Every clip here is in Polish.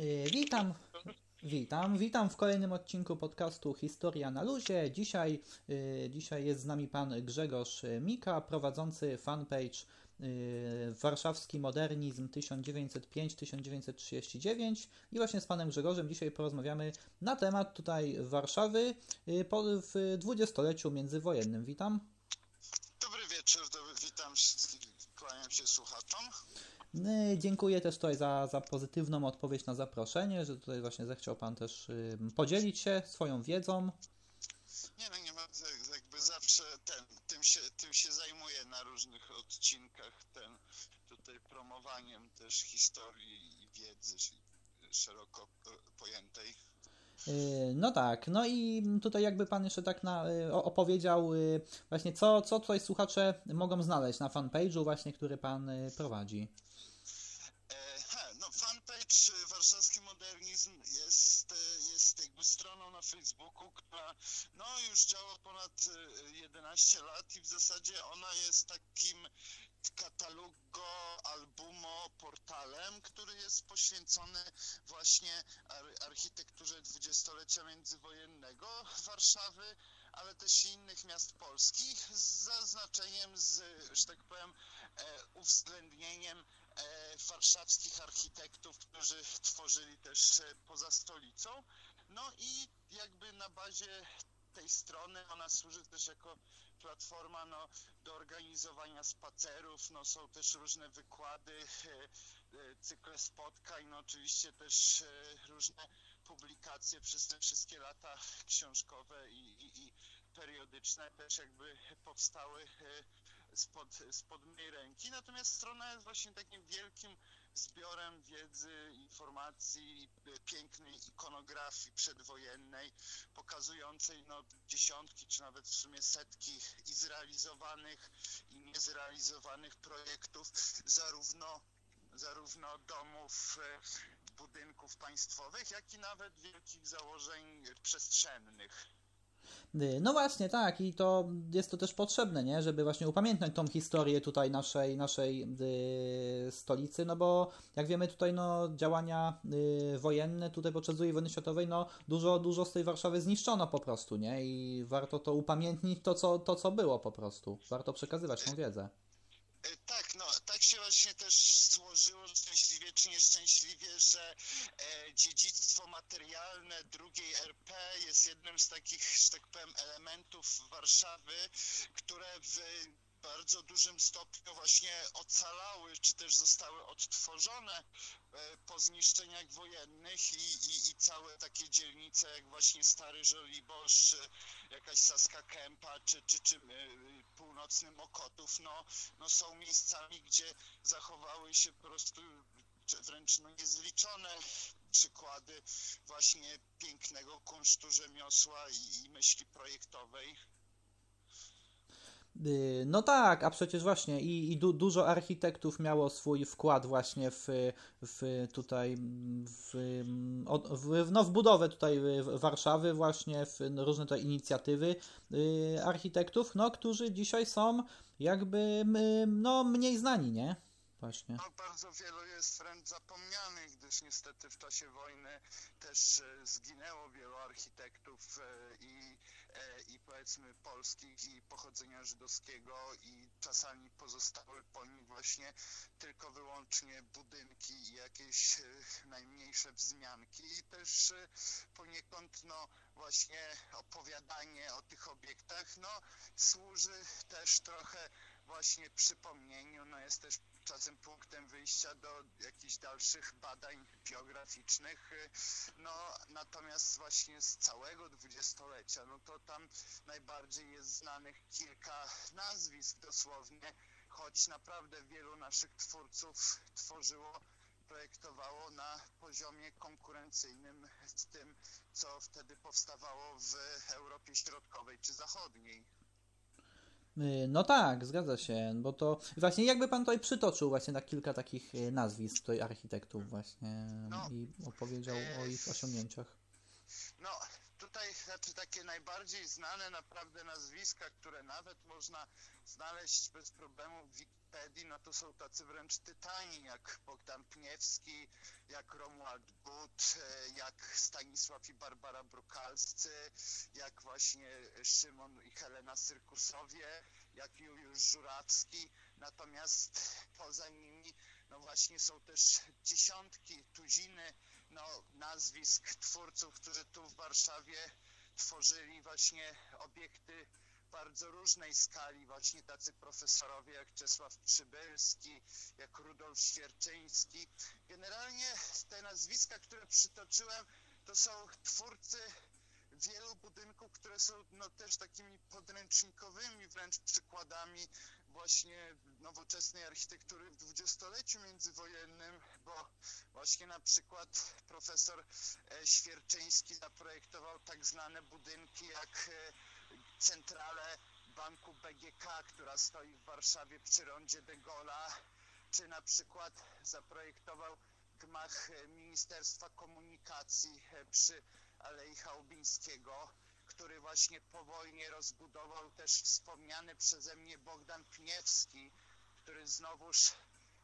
Y, Witam, witam, witam w kolejnym odcinku podcastu Historia na luzie. Dzisiaj, y, dzisiaj jest z nami pan Grzegorz Mika, prowadzący fanpage y, Warszawski Modernizm 1905-1939 i właśnie z panem Grzegorzem dzisiaj porozmawiamy na temat tutaj Warszawy w dwudziestoleciu międzywojennym. Witam. Dobry wieczór, dobry, witam wszystkich, kłaniam się słuchaczom. Y, Dziękuję też tutaj za, za pozytywną odpowiedź na zaproszenie, że tutaj właśnie zechciał Pan też podzielić się swoją wiedzą. Nie no, nie ma, jakby zawsze ten, tym się, tym się zajmuję na różnych odcinkach, ten, tutaj promowaniem też historii i wiedzy szeroko e, pojętej. Y, No tak, no i tutaj jakby Pan jeszcze tak na, y, opowiedział y, właśnie co, co tutaj słuchacze mogą znaleźć na fanpage'u właśnie, który Pan y, prowadzi. E, fanpage e, Warszawski Modernizm jest, e, jest jakby stroną na Facebooku, która no już działa ponad e, 11 lat i w zasadzie ona jest takim katalogo, albumo, portalem, który jest poświęcony właśnie ar- architekturze dwudziestolecia międzywojennego Warszawy, ale też innych miast polskich z zaznaczeniem, z, że tak powiem, e, uwzględnieniem e, warszawskich architektów, którzy tworzyli też e, poza stolicą. No i jakby na bazie tej strony ona służy też jako platforma no, do organizowania spacerów, no, są też różne wykłady, e, e, cykle spotkań, no oczywiście też e, różne publikacje przez te wszystkie lata książkowe i, i, i periodyczne też jakby powstały e, spod, spod mojej ręki. Natomiast strona jest właśnie takim wielkim zbiorem wiedzy, informacji, e, pięknej ikonografii przedwojennej, pokazującej no, dziesiątki czy nawet w sumie setki i zrealizowanych i niezrealizowanych projektów, zarówno, zarówno domów, e, budynków państwowych, jak i nawet wielkich założeń przestrzennych. Y, No właśnie, tak, i to jest to też potrzebne, nie? Żeby właśnie upamiętniać tą historię tutaj naszej, naszej y, stolicy, no bo jak wiemy tutaj no działania y, wojenne tutaj podczas II wojny światowej, no dużo, dużo z tej Warszawy zniszczono po prostu, nie? I warto to upamiętnić to, co, to, co było po prostu. Warto przekazywać tą wiedzę. Tak, tak się właśnie też złożyło szczęśliwie czy nieszczęśliwie, że e, dziedzictwo materialne drugiej RP jest jednym z takich, że tak powiem, elementów Warszawy, które w bardzo dużym stopniu właśnie ocalały, czy też zostały odtworzone e, po zniszczeniach wojennych i, i, i całe takie dzielnice jak właśnie Stary Żoliborz, jakaś Saska Kępa, czy, czy, czy e, północny Mokotów, no, no są miejscami, gdzie zachowały się po prostu wręcz no, niezliczone przykłady właśnie pięknego kunsztu rzemiosła i, i myśli projektowej. Y, No tak, a przecież właśnie i, i du, dużo architektów miało swój wkład właśnie w, w tutaj w, w, no w budowę tutaj Warszawy właśnie w różne te inicjatywy y, architektów, no którzy dzisiaj są jakby no mniej znani, nie? Właśnie. No, bardzo wielu jest wręcz zapomnianych, gdyż niestety w czasie wojny też e, zginęło wielu architektów e, i, i powiedzmy polskich i pochodzenia żydowskiego i czasami pozostały po nich właśnie tylko wyłącznie budynki i jakieś e, najmniejsze wzmianki. I też e, poniekąd no właśnie opowiadanie o tych obiektach no służy też trochę właśnie przypomnieniu, no jest też czasem punktem wyjścia do jakichś dalszych badań biograficznych. No natomiast właśnie z całego dwudziestolecia, no to tam najbardziej jest znanych kilka nazwisk dosłownie, choć naprawdę wielu naszych twórców tworzyło projektowało na poziomie konkurencyjnym z tym, co wtedy powstawało w Europie Środkowej czy Zachodniej. Y, No tak, zgadza się, bo to właśnie jakby pan tutaj przytoczył właśnie na kilka takich y, nazwisk tutaj architektów właśnie No. i opowiedział o ich osiągnięciach. No, tutaj przykład takie najbardziej znane naprawdę nazwiska, które nawet można znaleźć bez problemu w Wikipedii, no to są tacy wręcz tytani, jak Bogdan Pniewski, jak Romuald But, e, jak Stanisław i Barbara Brukalscy, jak właśnie Szymon i Helena Syrkusowie, jak Juliusz Żurawski. Natomiast poza nimi, no właśnie są też dziesiątki, tuziny no, nazwisk twórców, którzy tu w Warszawie tworzyli właśnie obiekty bardzo różnej skali, właśnie tacy profesorowie jak Czesław Przybylski, jak Rudolf Świerczyński. Generalnie te nazwiska, które przytoczyłem, to są twórcy wielu budynków, które są no, też takimi podręcznikowymi wręcz przykładami właśnie nowoczesnej architektury w dwudziestoleciu międzywojennym, bo właśnie na przykład profesor e, Świerczyński zaprojektował tak znane budynki jak e, centralę banku BGK, która stoi w Warszawie przy rondzie de Gaulle'a, czy na przykład zaprojektował gmach Ministerstwa Komunikacji przy Alei Chałubińskiego, który właśnie po wojnie rozbudował też wspomniany przeze mnie Bogdan Pniewski, który znowuż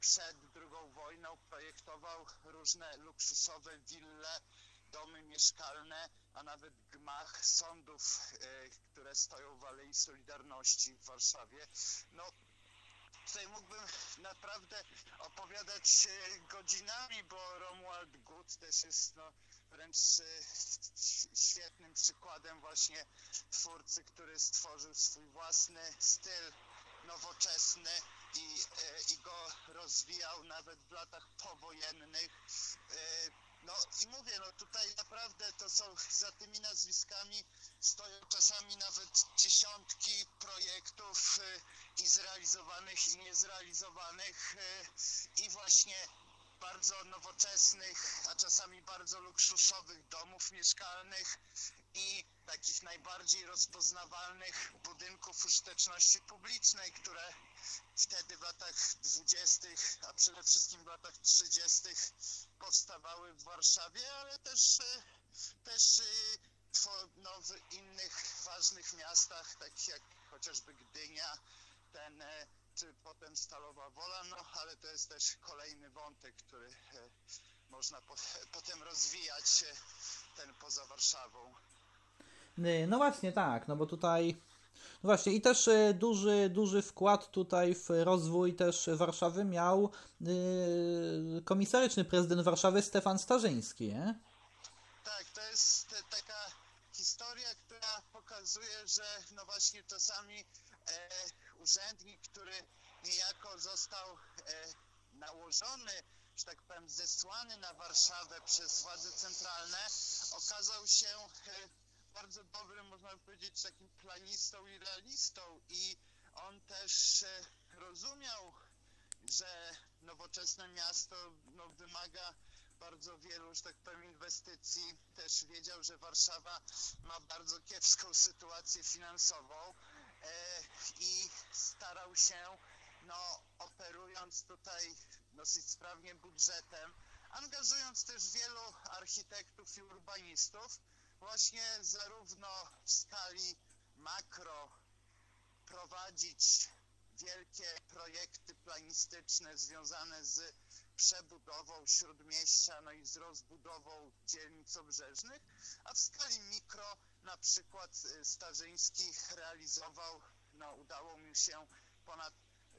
przed II wojną projektował różne luksusowe wille, domy mieszkalne, a nawet gmach sądów, e, które stoją w Alei Solidarności w Warszawie. No, tutaj mógłbym naprawdę opowiadać e, godzinami, bo Romuald Gut też jest no, wręcz e, świetnym przykładem właśnie twórcy, który stworzył swój własny styl nowoczesny i, i go rozwijał nawet w latach powojennych. No i mówię, no tutaj naprawdę to są za tymi nazwiskami stoją czasami nawet dziesiątki projektów i zrealizowanych i niezrealizowanych i właśnie bardzo nowoczesnych, a czasami bardzo luksusowych domów mieszkalnych i takich najbardziej rozpoznawalnych budynków użyteczności publicznej, które wtedy w latach dwudziestych, a przede wszystkim w latach trzydziestych powstawały w Warszawie, ale też, też no, w innych ważnych miastach, takich jak chociażby Gdynia, ten czy potem Stalowa Wola, no ale to jest też kolejny wątek, który e, można po, potem rozwijać e, ten poza Warszawą. Y, no właśnie tak, no bo tutaj właśnie i też y, duży, duży wkład tutaj w rozwój też Warszawy miał yy, komisaryczny prezydent Warszawy Stefan Starzyński, nie? Tak, to jest taka historia, która pokazuje, że no właśnie czasami e, urzędnik, który niejako został e, nałożony, że tak powiem, zesłany na Warszawę przez władze centralne, okazał się e, bardzo dobrym, można powiedzieć, takim planistą i realistą i on też e, rozumiał, że nowoczesne miasto no, wymaga bardzo wielu, że tak powiem, inwestycji. Też wiedział, że Warszawa ma bardzo kiepską sytuację finansową E, i starał się, no, operując tutaj dosyć sprawnie budżetem, angażując też wielu architektów i urbanistów, właśnie zarówno w skali makro prowadzić wielkie projekty planistyczne związane z przebudową śródmieścia, no i z rozbudową dzielnic obrzeżnych, a w skali mikro na przykład y, Starzyński realizował, no udało mi się ponad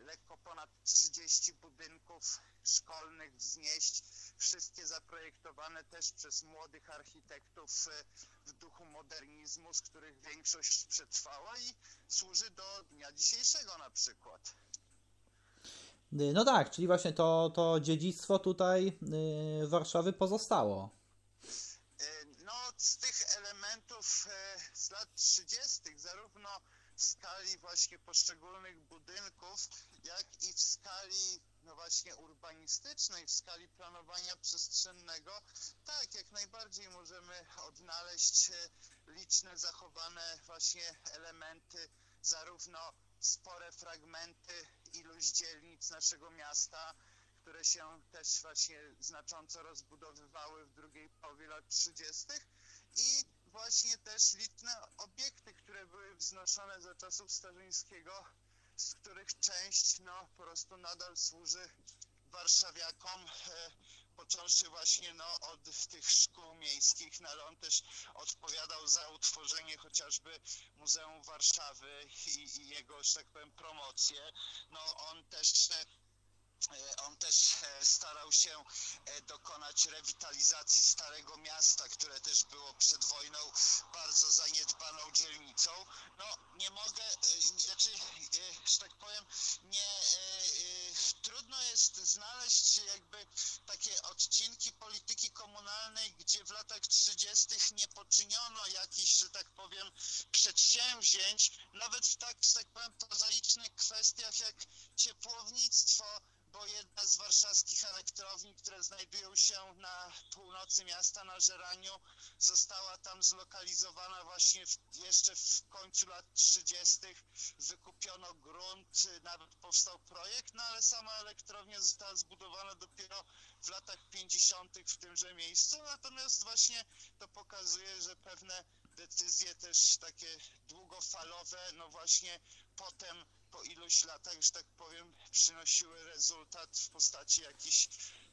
lekko ponad 30 budynków szkolnych wznieść, wszystkie zaprojektowane też przez młodych architektów y, w duchu modernizmu, z których większość przetrwała i służy do dnia dzisiejszego na przykład. Y, no tak, czyli właśnie to, to dziedzictwo tutaj Warszawy pozostało. No, z tych elementów e, z lat 30., zarówno w skali właśnie poszczególnych budynków, jak i w skali no właśnie urbanistycznej, w skali planowania przestrzennego, tak, jak najbardziej możemy odnaleźć e, liczne zachowane właśnie elementy, zarówno spore fragmenty iluś dzielnic naszego miasta, które się też właśnie znacząco rozbudowywały w drugiej połowie lat 30. i właśnie też liczne obiekty, które były wznoszone za czasów Starzyńskiego, z których część no, po prostu nadal służy warszawiakom, e, począwszy właśnie no, od tych szkół miejskich, no, ale on też odpowiadał za utworzenie chociażby Muzeum Warszawy i, i jego, że tak powiem, promocję. No, on też on też e, starał się e, dokonać rewitalizacji Starego Miasta, które też było przed wojną bardzo zaniedbaną dzielnicą. No nie mogę, e, znaczy, że tak powiem, nie, trudno jest znaleźć jakby takie odcinki polityki komunalnej, gdzie w latach 30. nie poczyniono jakichś, że tak powiem, przedsięwzięć, nawet w tak, że tak powiem, prozaicznych kwestiach jak ciepłownictwo, bo jedna z warszawskich elektrowni, które znajdują się na północy miasta, na Żeraniu, została tam zlokalizowana właśnie w, jeszcze w końcu lat 30. Wykupiono grunt, nawet powstał projekt, no ale sama elektrownia została zbudowana dopiero w latach 50. w tymże miejscu, natomiast właśnie to pokazuje, że pewne decyzje też takie długofalowe, no właśnie potem po iluś latach, że tak powiem, przynosiły rezultat w postaci jakichś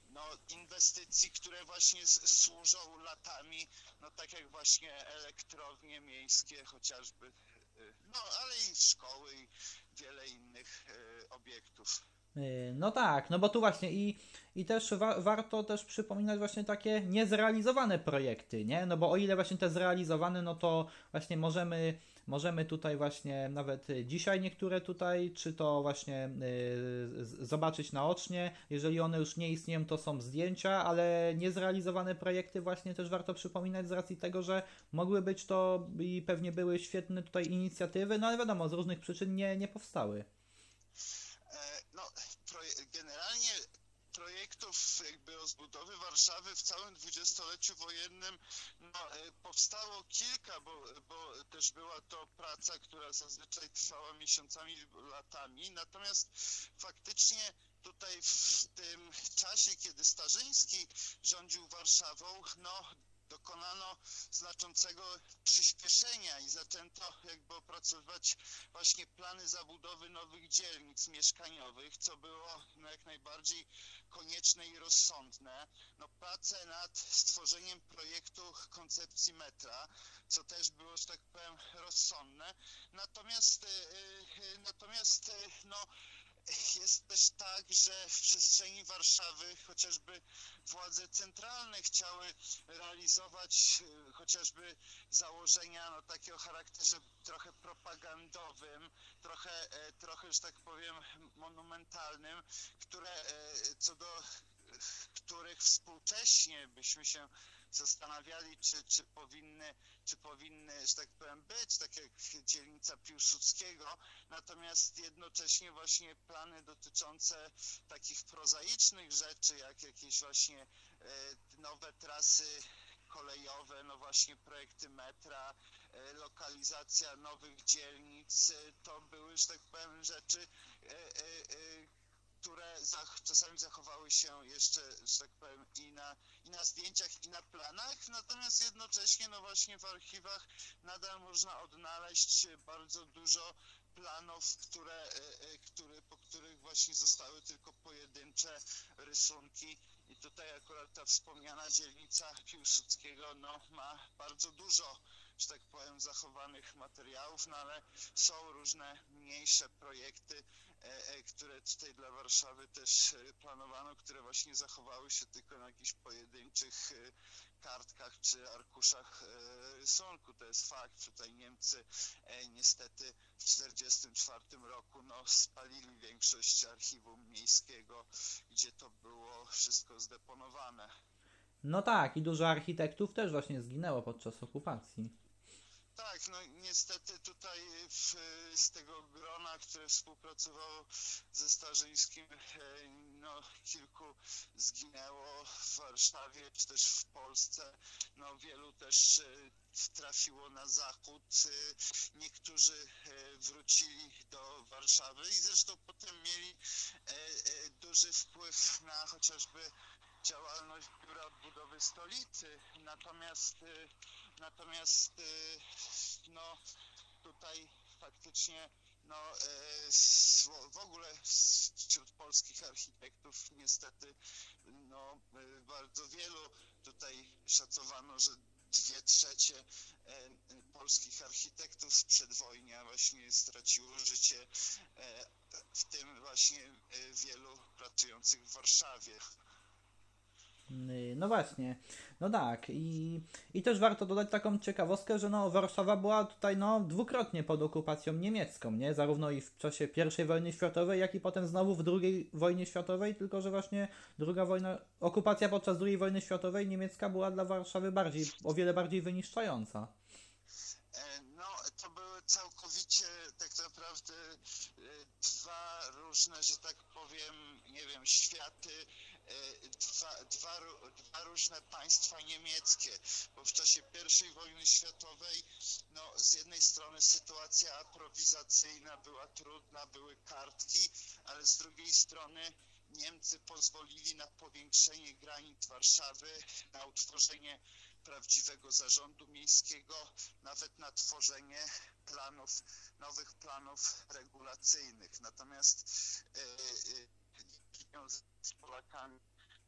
no, inwestycji, które właśnie służą latami, no tak jak właśnie elektrownie miejskie chociażby, y, no ale i szkoły i wiele innych y, obiektów. Y, no tak, no bo tu właśnie i, i też wa warto też przypominać właśnie takie niezrealizowane projekty, nie? No bo o ile właśnie te zrealizowane, no to właśnie możemy Możemy tutaj właśnie nawet dzisiaj niektóre tutaj, czy to właśnie y, zobaczyć naocznie. Jeżeli one już nie istnieją, to są zdjęcia, ale niezrealizowane projekty właśnie też warto przypominać z racji tego, że mogły być to i pewnie były świetne tutaj inicjatywy, no ale wiadomo, z różnych przyczyn nie, nie powstały. Rozbudowy Warszawy w całym dwudziestoleciu wojennym no, e, powstało kilka, bo, bo też była to praca, która zazwyczaj trwała miesiącami, latami. Natomiast faktycznie tutaj w tym czasie, kiedy Starzyński rządził Warszawą, no dokonano znaczącego przyspieszenia i zaczęto opracowywać właśnie plany zabudowy nowych dzielnic mieszkaniowych, co było no, jak najbardziej konieczne i rozsądne. No, prace nad stworzeniem projektu koncepcji metra, co też było, że tak powiem, rozsądne. Natomiast, yy, natomiast yy, no, jest też tak, że w przestrzeni Warszawy chociażby władze centralne chciały realizować e, chociażby założenia no, takie o charakterze trochę propagandowym, trochę, e, trochę, że tak powiem, monumentalnym, które e, co do których współcześnie byśmy się zastanawiali, czy, czy, powinny, czy powinny, że tak powiem, być, tak jak dzielnica Piłsudskiego, natomiast jednocześnie właśnie plany dotyczące takich prozaicznych rzeczy, jak jakieś właśnie e, nowe trasy kolejowe, no właśnie projekty metra, e, lokalizacja nowych dzielnic, e, to były, że tak powiem, rzeczy, które zach czasami zachowały się jeszcze, że tak powiem, i na, i na zdjęciach, i na planach, natomiast jednocześnie, no właśnie w archiwach nadal można odnaleźć bardzo dużo planów, które, e, e, które, po których właśnie zostały tylko pojedyncze rysunki. I tutaj akurat ta wspomniana dzielnica Piłsudskiego no, ma bardzo dużo że tak powiem, zachowanych materiałów, no ale są różne mniejsze projekty, e, e, które tutaj dla Warszawy też e, planowano, które właśnie zachowały się tylko na jakichś pojedynczych kartkach czy arkuszach rysunku. To jest fakt. Tutaj Niemcy niestety w 1944 roku no, spalili większość archiwum miejskiego, gdzie to było wszystko zdeponowane. No tak, i dużo architektów też właśnie zginęło podczas okupacji. Tak, no niestety tutaj w, z tego grona, które współpracowało ze Starzyńskim, e, no kilku zginęło w Warszawie, czy też w Polsce, no wielu też e, trafiło na zachód, e, niektórzy wrócili do Warszawy i zresztą potem mieli duży wpływ na chociażby działalność Biura Odbudowy Stolicy. Natomiast natomiast no tutaj faktycznie no, w ogóle wśród polskich architektów niestety no, bardzo wielu tutaj szacowano, że dwie trzecie polskich architektów przedwojnia właśnie straciło życie, w tym właśnie wielu pracujących w Warszawie. Y, no właśnie, no tak i, i też warto dodać taką ciekawostkę, że no Warszawa była tutaj no dwukrotnie pod okupacją niemiecką, nie? Zarówno i w czasie I wojny światowej, jak i potem znowu w II wojnie światowej, tylko że właśnie druga wojna, okupacja podczas II wojny światowej niemiecka była dla Warszawy bardziej, o wiele bardziej wyniszczająca. E, no, to były całkowicie tak naprawdę e, dwa różne, że tak powiem, nie wiem, światy dwa, dwa, dwa różne państwa niemieckie, bo w czasie I wojny światowej no, z jednej strony sytuacja aprowizacyjna była trudna, były kartki, ale z drugiej strony Niemcy pozwolili na powiększenie granic Warszawy, na utworzenie prawdziwego zarządu miejskiego, nawet na tworzenie planów, nowych planów regulacyjnych. Natomiast e, e, z Polakami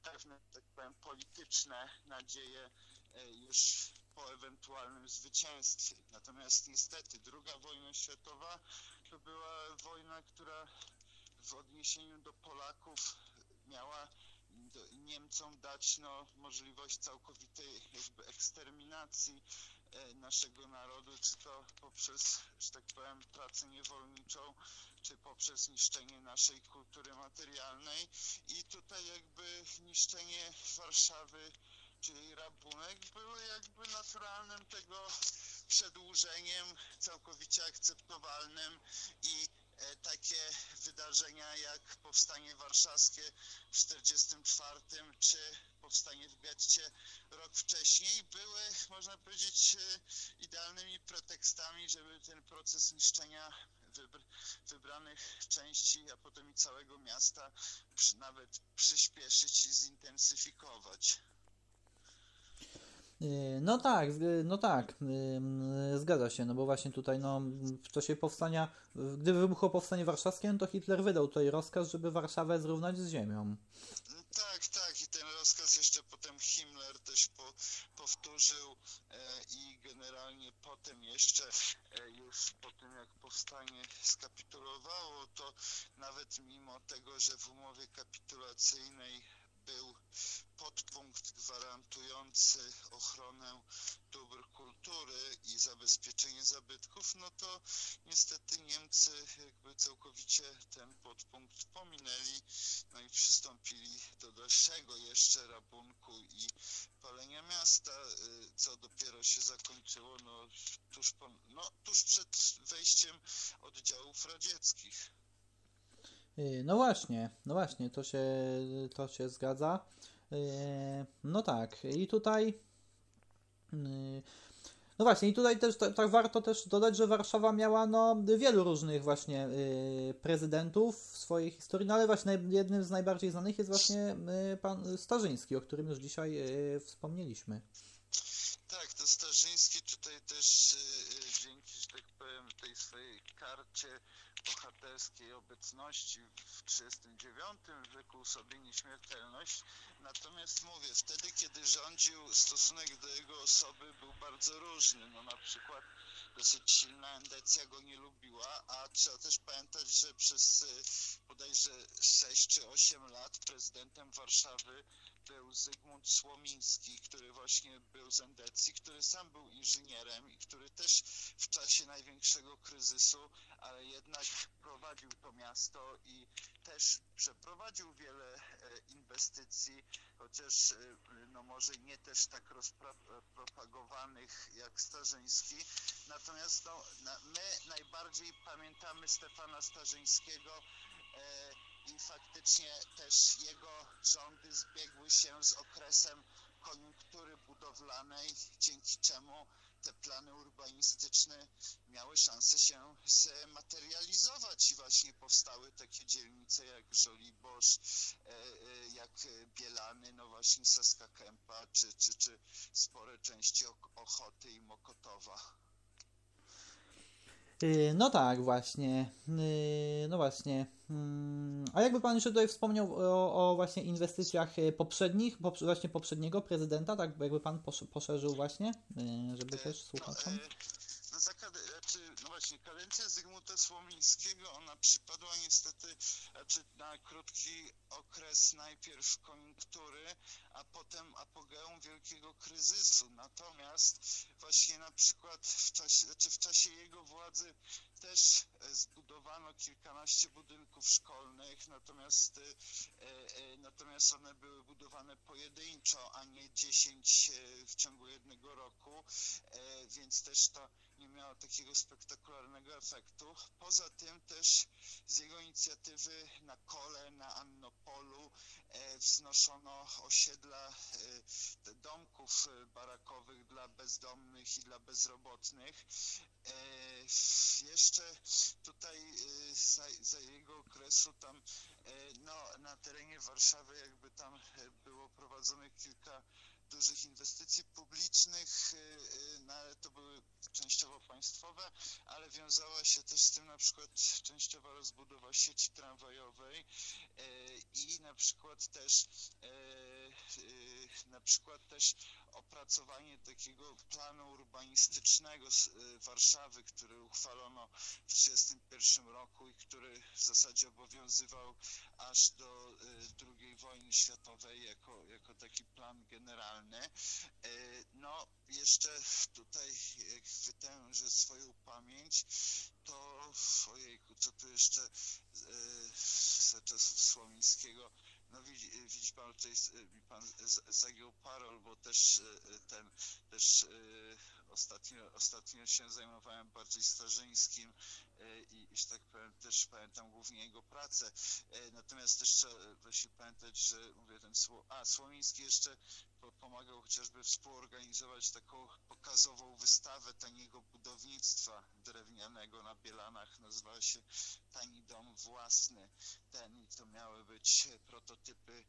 pewne, tak powiem, polityczne nadzieje e, już po ewentualnym zwycięstwie. Natomiast niestety druga wojna światowa to była wojna, która w odniesieniu do Polaków miała Niemcom dać no, możliwość całkowitej jakby eksterminacji naszego narodu, czy to poprzez, że tak powiem, pracę niewolniczą, czy poprzez niszczenie naszej kultury materialnej. I tutaj jakby niszczenie Warszawy, czyli rabunek były jakby naturalnym tego przedłużeniem, całkowicie akceptowalnym i e, takie wydarzenia jak powstanie warszawskie w 1944 czy powstanie w getcie rok wcześniej były, można powiedzieć, e, idealnymi pretekstami, żeby ten proces niszczenia wybranych części, a potem i całego miasta nawet przyspieszyć i zintensyfikować. Y, no tak, no tak, y, zgadza się, no bo właśnie tutaj no, w czasie powstania, gdy wybuchło powstanie warszawskie, no to Hitler wydał tutaj rozkaz, żeby Warszawę zrównać z ziemią. Tak, tak i ten rozkaz jeszcze potem Himmler też po, powtórzył e, i generalnie potem jeszcze e, już po tym jak powstanie skapitulowało, to nawet mimo tego, że w umowie kapitulacyjnej był podpunkt gwarantujący ochronę dóbr kultury i zabezpieczenie zabytków, no to niestety Niemcy jakby całkowicie ten podpunkt pominęli, no i przystąpili do dalszego jeszcze rabunku i palenia miasta, y, co dopiero się zakończyło no, tuż, po, no, tuż przed wejściem oddziałów radzieckich. Y, no właśnie, no właśnie, to się, to się zgadza. Y, no tak, i tutaj. Y, no właśnie, i tutaj też tak, warto też dodać, że Warszawa miała no, wielu różnych właśnie prezydentów w swojej historii, no ale właśnie jednym z najbardziej znanych jest właśnie pan Starzyński, o którym już dzisiaj wspomnieliśmy. Tak, to Starzyński tutaj też dzięki, tak powiem, tej swojej karcie bohaterskiej obecności w 1939 wykuł sobie nieśmiertelność. Natomiast mówię, wtedy kiedy rządził, stosunek do jego osoby był bardzo różny. No na przykład dosyć silna endecja go nie lubiła, a trzeba też pamiętać, że przez y, bodajże 6 czy 8 lat prezydentem Warszawy był Zygmunt Słomiński, który właśnie był z Endecji, który sam był inżynierem i który też w czasie największego kryzysu, ale jednak prowadził to miasto i też przeprowadził wiele e, inwestycji, chociaż e, no może nie też tak rozpropagowanych jak Starzyński. Natomiast no, my najbardziej pamiętamy Stefana Starzyńskiego e, i faktycznie też jego rządy zbiegły się z okresem koniunktury budowlanej, dzięki czemu te plany urbanistyczne miały szansę się zmaterializować i właśnie powstały takie dzielnice jak Żoliborz, jak Bielany, no właśnie Saska Kępa, czy, czy, czy spore części Ochoty i Mokotowa. Y, no tak, właśnie. Y, no właśnie. Mm, a jakby pan jeszcze tutaj wspomniał o, o właśnie inwestycjach y, poprzednich, właśnie poprzedniego prezydenta, tak jakby pan poszerzył właśnie, żeby też słuchaczom? No, za znaczy, no właśnie, kadencja Zygmunta Słomińskiego, ona przypadła niestety znaczy na krótki okres najpierw koniunktury, a potem apogeum wielkiego kryzysu. Natomiast właśnie na przykład w czasie, znaczy w czasie jego władzy też e, zbudowano kilkanaście budynków szkolnych, natomiast, e, e, natomiast one były budowane pojedynczo, a nie dziesięć w ciągu jednego roku, więc też to miało takiego spektakularnego efektu. Poza tym też z jego inicjatywy na kole, na Annopolu wznoszono osiedla domków barakowych dla bezdomnych i dla bezrobotnych. Jeszcze tutaj za, za jego okresu tam no, na terenie Warszawy jakby tam było prowadzonych kilka dużych inwestycji publicznych, no, ale to były częściowo państwowe, ale wiązała się też z tym na przykład częściowa rozbudowa sieci tramwajowej i na przykład też na przykład też opracowanie takiego planu urbanistycznego Warszawy, który uchwalono w 1931 roku i który w zasadzie obowiązywał aż do II wojny światowej jako, jako taki plan generalny. No, jeszcze tutaj jak wytężę swoją pamięć, to ojejku, co tu jeszcze za czasów Słomińskiego no widzi, widzi pan, tutaj mi pan zagiął parol, bo też ten, też ostatnio, ostatnio się zajmowałem bardziej Starzyńskim i, że tak powiem, też pamiętam głównie jego pracę. Natomiast też trzeba właśnie pamiętać, że mówię ten, a Słomiński jeszcze pomagał chociażby współorganizować taką pokazową wystawę taniego budownictwa drewnianego na Bielanach. Nazywała się Tani Dom Własny. Ten to miały być prototypy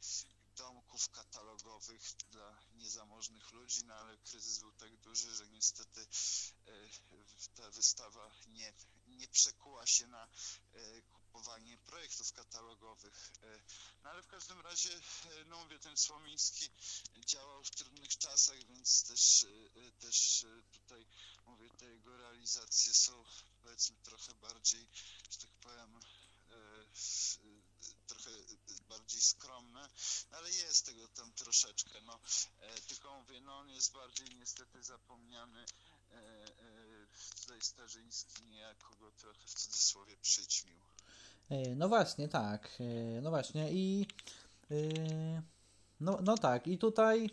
domków katalogowych dla niezamożnych ludzi, no ale kryzys był tak duży, że niestety ta wystawa nie, nie przekuła się na kupowanie projektów katalogowych. No ale w każdym razie, no mówię, ten Słomiński działał w trudnych czasach, więc też, też tutaj, mówię, te jego realizacje są powiedzmy trochę bardziej, że tak powiem, trochę bardziej skromne, no ale jest tego tam troszeczkę, no tylko mówię, no on jest bardziej niestety zapomniany tutaj Starzyński niejako go trochę w cudzysłowie przyćmił. No właśnie, tak. No właśnie i no, no tak, i tutaj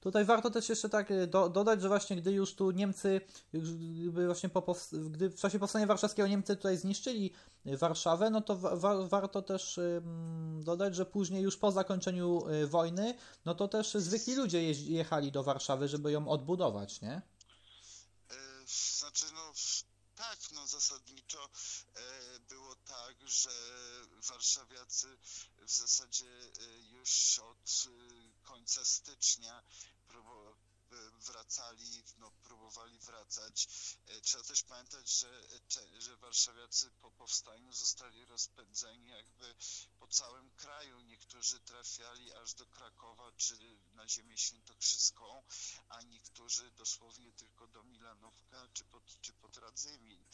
Tutaj warto też jeszcze tak do, dodać, że właśnie gdy już tu Niemcy, właśnie po, gdy w czasie powstania warszawskiego Niemcy tutaj zniszczyli Warszawę, no to wa, warto też dodać, że później już po zakończeniu wojny, no to też zwykli ludzie jechali do Warszawy, żeby ją odbudować, nie? Znaczy, no zasadniczo było tak, że warszawiacy w zasadzie już od końca stycznia wracali, no, próbowali wracać. Trzeba też pamiętać, że, że warszawiacy po powstaniu zostali rozpędzeni jakby po całym kraju. Niektórzy trafiali aż do Krakowa czy na ziemię świętokrzyską, a niektórzy dosłownie tylko do Milanówka czy pod, czy pod Radzymin.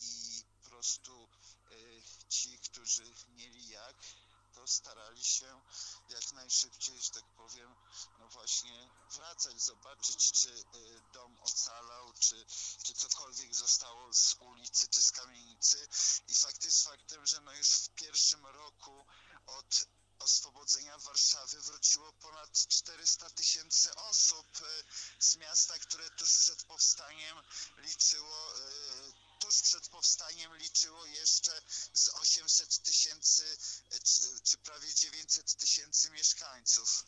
I po prostu ci, którzy mieli jak, to starali się jak najszybciej, że tak powiem, no właśnie wracać, zobaczyć, czy y, dom ocalał, czy, czy cokolwiek zostało z ulicy, czy z kamienicy. I fakt jest faktem, że no już w pierwszym roku od oswobodzenia Warszawy wróciło ponad 400 tysięcy osób y, z miasta, które tuż przed powstaniem liczyło y, tuż przed powstaniem liczyło jeszcze z 800 tysięcy czy, prawie 900 tysięcy mieszkańców.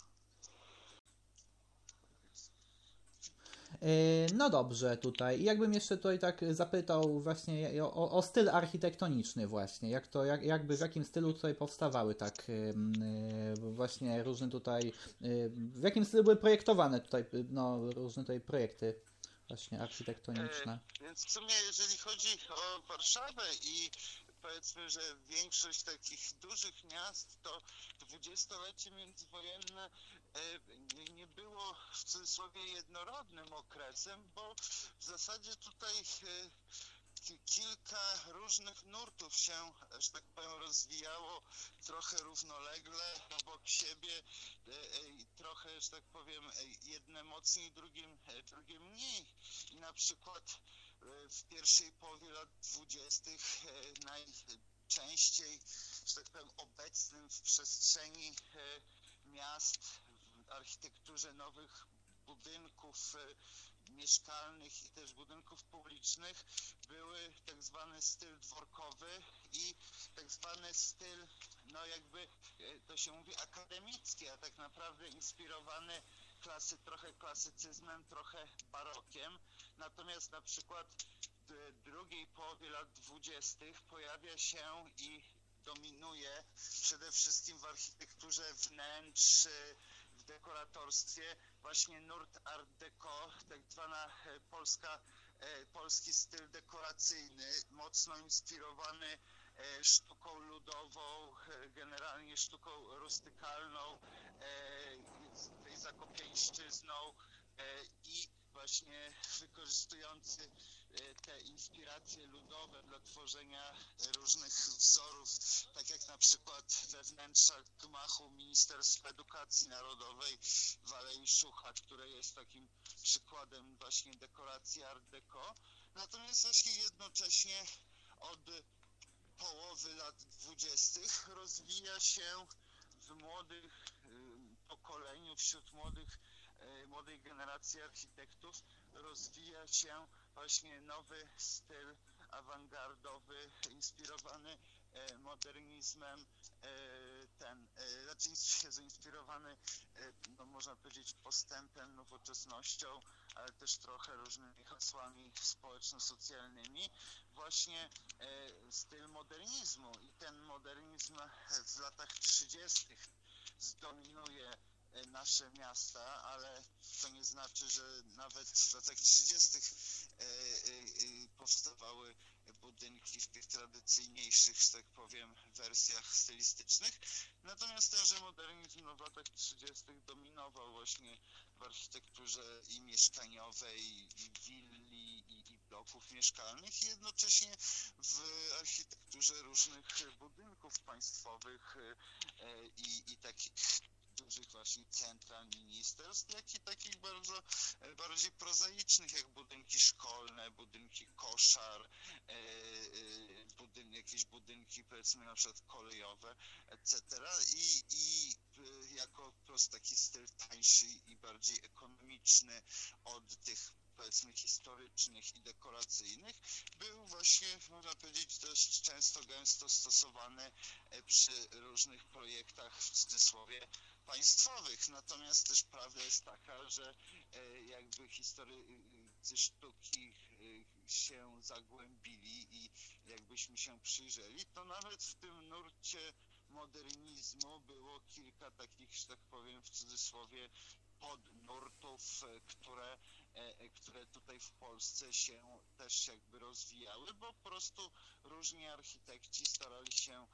No dobrze, tutaj. Jakbym jeszcze tutaj tak zapytał właśnie o, o styl architektoniczny właśnie, jak to, jak, jakby w jakim stylu tutaj powstawały tak właśnie różne tutaj, w jakim stylu były projektowane tutaj, no różne tutaj projekty właśnie architektoniczne. E, więc w sumie jeżeli chodzi o Warszawę i powiedzmy, że większość takich dużych miast to dwudziestolecie międzywojenne e, nie było w cudzysłowie jednorodnym okresem, bo w zasadzie tutaj e, kilka różnych nurtów się, że tak powiem, rozwijało trochę równolegle obok siebie, trochę, że tak powiem, jedne mocniej, drugim, drugie mniej. I na przykład w pierwszej połowie lat dwudziestych najczęściej, że tak powiem, obecnym w przestrzeni miast, w architekturze nowych budynków mieszkalnych i też budynków publicznych były tak zwany styl dworkowy i tak zwany styl, no jakby e, to się mówi akademicki, a tak naprawdę inspirowany klasy, trochę klasycyzmem, trochę barokiem. Natomiast na przykład w drugiej połowie lat dwudziestych pojawia się i dominuje przede wszystkim w architekturze wnętrz, w dekoratorstwie właśnie nurt art deco, tak zwana e, polska, e, polski styl dekoracyjny, mocno inspirowany e, sztuką ludową, generalnie sztuką rustykalną, tej zakopieńszczyzną i właśnie wykorzystujący e, te inspiracje ludowe dla tworzenia różnych wzorów, tak jak na przykład we wnętrzach gmachu Ministerstwa Edukacji Narodowej w Alei Szucha, które jest takim przykładem właśnie dekoracji art deco. Natomiast właśnie jednocześnie od połowy lat dwudziestych rozwija się w młodych y, pokoleniu, wśród młodych młodej generacji architektów rozwija się właśnie nowy styl awangardowy, inspirowany e, modernizmem, e, ten, znaczy zainspirowany, no można powiedzieć, postępem, nowoczesnością, ale też trochę różnymi hasłami społeczno-socjalnymi, właśnie styl modernizmu i ten modernizm w latach 30. zdominuje E, nasze miasta, ale to nie znaczy, że nawet w latach 30. E, e, powstawały budynki w tych tradycyjniejszych, że tak powiem, wersjach stylistycznych. Natomiast tenże modernizm no, w latach 30. dominował właśnie w architekturze i mieszkaniowej, i willi, i, i bloków mieszkalnych i jednocześnie w architekturze różnych budynków państwowych i, i takich dużych właśnie central ministerstw, jak i takich bardzo e, bardziej prozaicznych, jak budynki szkolne, budynki koszar, e, e, budyn, jakieś budynki powiedzmy na przykład kolejowe, etc. I, i jako po prostu taki styl tańszy i bardziej ekonomiczny od tych powiedzmy historycznych i dekoracyjnych był właśnie, można powiedzieć, dość często gęsto stosowany przy różnych projektach w cudzysłowie państwowych. Natomiast też prawda jest taka, że e, jakby historycy sztuki e, się zagłębili i jakbyśmy się przyjrzeli, to nawet w tym nurcie modernizmu było kilka takich, że tak powiem w cudzysłowie, podnurtów, e, które, które tutaj w Polsce się też jakby rozwijały, bo po prostu różni architekci starali się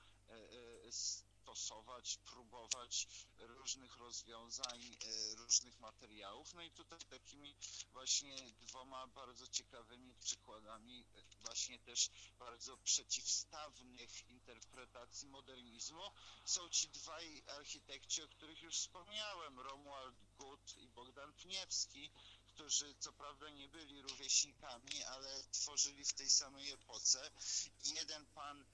stosować, próbować różnych rozwiązań, e, różnych materiałów. No i tutaj takimi właśnie dwoma bardzo ciekawymi przykładami e, właśnie też bardzo przeciwstawnych interpretacji modernizmu są ci dwaj architekci, o których już wspomniałem, Romuald Gut i Bogdan Pniewski, którzy co prawda nie byli rówieśnikami, ale tworzyli w tej samej epoce. Jeden pan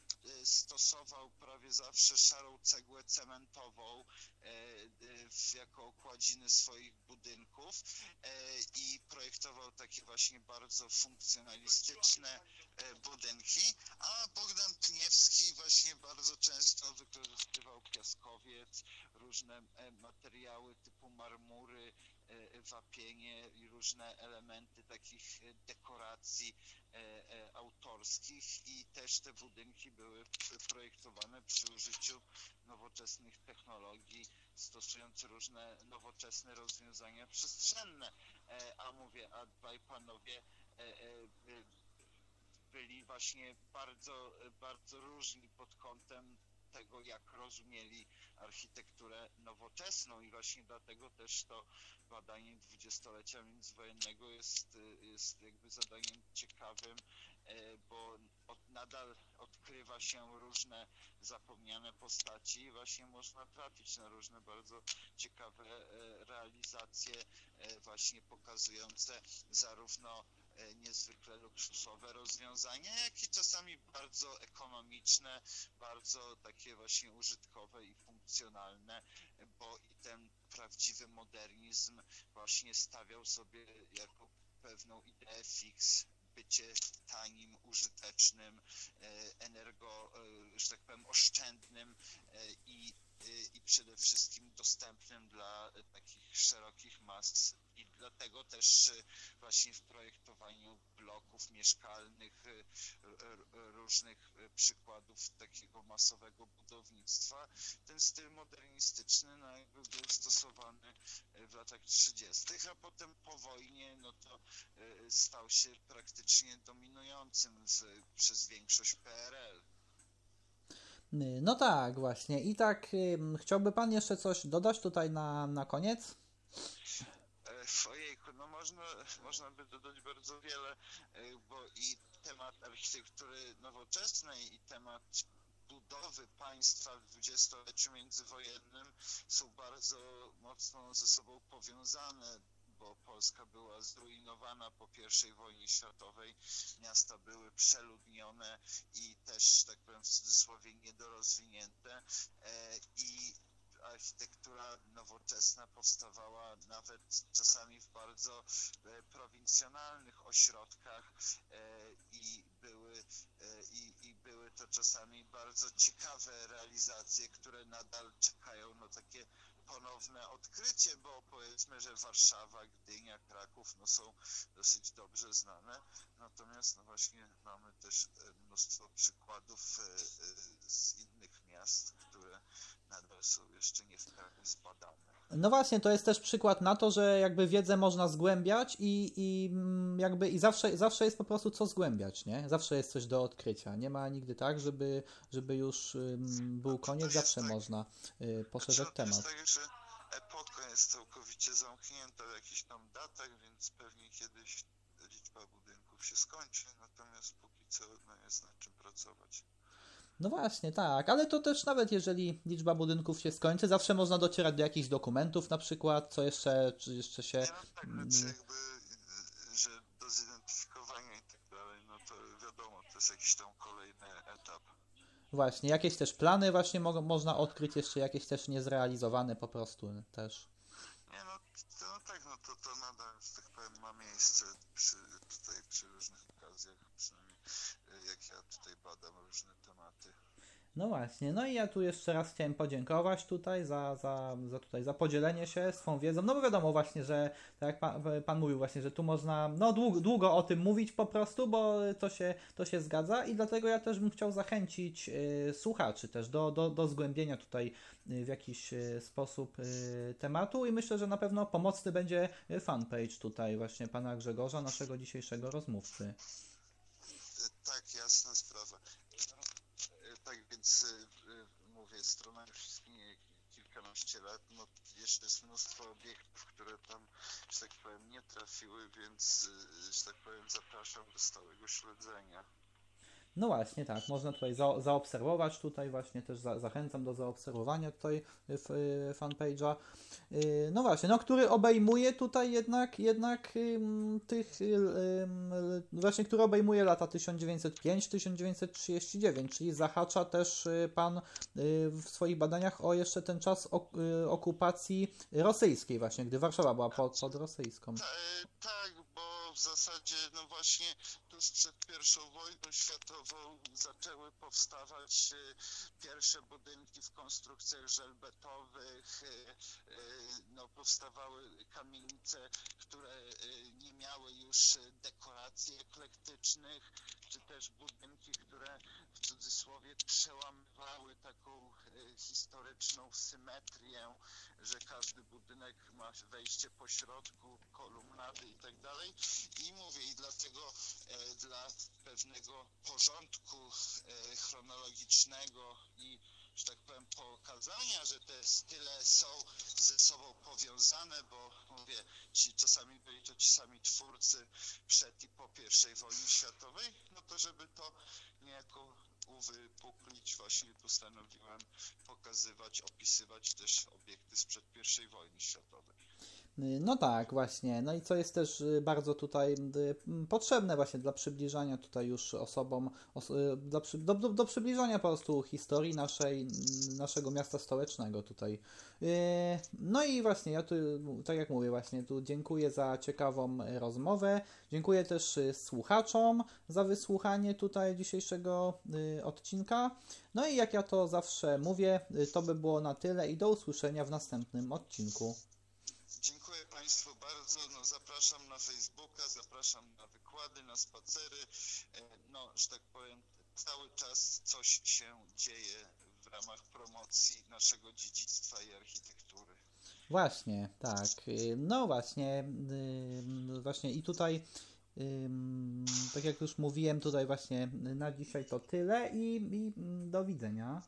stosował prawie zawsze szarą cegłę cementową e, jako okładziny swoich budynków e, i projektował takie właśnie bardzo funkcjonalistyczne budynki, a Bogdan Pniewski właśnie bardzo często wykorzystywał piaskowiec, różne materiały typu marmury, wapienie i różne elementy takich dekoracji autorskich i też te budynki były projektowane przy użyciu nowoczesnych technologii, stosując różne nowoczesne rozwiązania przestrzenne. A mówię, a dwaj panowie byli właśnie bardzo, bardzo różni pod kątem tego, jak rozumieli architekturę nowoczesną i właśnie dlatego też to badanie dwudziestolecia międzywojennego jest, jest jakby zadaniem ciekawym, e, bo od, nadal odkrywa się różne zapomniane postaci i właśnie można trafić na różne bardzo ciekawe e, realizacje e, właśnie pokazujące zarówno niezwykle luksusowe rozwiązania, jak i czasami bardzo ekonomiczne, bardzo takie właśnie użytkowe i funkcjonalne, bo i ten prawdziwy modernizm właśnie stawiał sobie jako pewną ideę fix bycie tanim, użytecznym, e, energo, e, że tak powiem, oszczędnym i, i przede wszystkim dostępnym dla takich szerokich mas i dlatego też y, właśnie w projektowaniu bloków mieszkalnych, y, różnych y, przykładów takiego masowego budownictwa, ten styl modernistyczny no, jakby był stosowany w latach 30., a potem po wojnie no to stał się praktycznie dominującym przez większość PRL. No tak, właśnie. I tak chciałby Pan jeszcze coś dodać tutaj na, na koniec? Ojejku, no można, można by dodać bardzo wiele, e, bo i temat architektury nowoczesnej i temat budowy państwa w dwudziestoleciu międzywojennym są bardzo mocno ze sobą powiązane bo Polska była zrujnowana po I wojnie światowej, miasta były przeludnione i też, tak powiem w cudzysłowie, niedorozwinięte. E, i architektura nowoczesna powstawała nawet czasami w bardzo e, prowincjonalnych ośrodkach e, i były, i, i były to czasami bardzo ciekawe realizacje, które nadal czekają na takie ponowne odkrycie, bo powiedzmy, że Warszawa, Gdynia, Kraków no, są dosyć dobrze znane, natomiast no właśnie mamy też mnóstwo przykładów z innych miast, które nadal są jeszcze nie w pełni zbadane. No właśnie, to jest też przykład na to, że jakby wiedzę można zgłębiać i, i mm, jakby i zawsze, zawsze jest po prostu co zgłębiać, nie? Zawsze jest coś do odkrycia. Nie ma nigdy tak, żeby, żeby już um, był koniec, zawsze tak, można y, poszerzać znaczy, temat. To jest tak, że epoka jest całkowicie zamknięta w jakichś tam datach, więc pewnie kiedyś liczba budynków się skończy, natomiast póki co no, jest nad czym pracować. No właśnie, tak, ale to też nawet jeżeli liczba budynków się skończy, zawsze można docierać do jakichś dokumentów na przykład, co jeszcze, czy jeszcze się... No tak, znaczy jakby, że do zidentyfikowania i tak dalej, no to wiadomo, to jest jakiś tam kolejny etap. Właśnie, jakieś też plany właśnie mo można odkryć, jeszcze jakieś też niezrealizowane po prostu też. Nie, no, no tak, no to, to nadal, że tak powiem, ma miejsce przy, tutaj przy różnych okazjach, przynajmniej y, jak ja tutaj badam różne no właśnie, no i ja tu jeszcze raz chciałem podziękować tutaj za, za, za, tutaj, za podzielenie się swą wiedzą, no bo wiadomo właśnie, że tak jak pan, pan mówił właśnie, że tu można no długo, długo o tym mówić po prostu, bo to się, to się zgadza i dlatego ja też bym chciał zachęcić y, słuchaczy też do, do, do zgłębienia tutaj y, w jakiś y, sposób y, tematu i myślę, że na pewno pomocny będzie fanpage tutaj właśnie pana Grzegorza, naszego dzisiejszego rozmówcy. Tak, jasna sprawa więc y, mówię, strona już istnieje kilkanaście lat, no jeszcze jest mnóstwo obiektów, które tam, że tak powiem, nie trafiły, więc, y, że tak powiem, zapraszam do stałego śledzenia. No właśnie, tak, można tutaj za, zaobserwować, tutaj właśnie też za, zachęcam do zaobserwowania tutaj fanpage'a. Y, no właśnie, no który obejmuje tutaj jednak, jednak tych, właśnie który obejmuje lata 1905-1939, czyli zahacza też y, Pan y, w swoich badaniach o jeszcze ten czas okupacji rosyjskiej właśnie, gdy Warszawa była pod, pod rosyjską. Tak, bo w zasadzie, no właśnie tuż przed pierwszą wojną światową zaczęły powstawać e, pierwsze budynki w konstrukcjach żelbetowych, e, e, no powstawały kamienice, które nie miały już dekoracji eklektycznych, czy też budynki, które w cudzysłowie przełamywały taką historyczną symetrię, że każdy budynek ma wejście po środku, kolumnady i tak dalej. I mówię, i dlatego e, dla pewnego porządku e, chronologicznego i że tak powiem, pokazania, że te style są ze sobą powiązane, bo mówię, ci czasami byli to ci sami twórcy przed i po I wojnie światowej, no to żeby to niejako uwypuklić, właśnie postanowiłem pokazywać, opisywać też obiekty sprzed I wojny światowej. No tak, właśnie. No i co jest też y, bardzo tutaj y, potrzebne właśnie dla przybliżania tutaj już osobom, os y, do, do, do, przybliżania po prostu historii naszej, naszego miasta stołecznego tutaj. No i właśnie, ja tu, tak jak mówię właśnie, tu dziękuję za ciekawą rozmowę. Dziękuję też słuchaczom za wysłuchanie tutaj dzisiejszego odcinka. No i jak ja to zawsze mówię, to by było na tyle i do usłyszenia w następnym odcinku. Państwu bardzo. No, zapraszam na Facebooka, zapraszam na wykłady, na spacery. E, no, że tak powiem, cały czas coś się dzieje w ramach promocji naszego dziedzictwa i architektury. Właśnie, tak. No właśnie, właśnie i tutaj tak jak już mówiłem, tutaj właśnie na dzisiaj to tyle i, i do widzenia.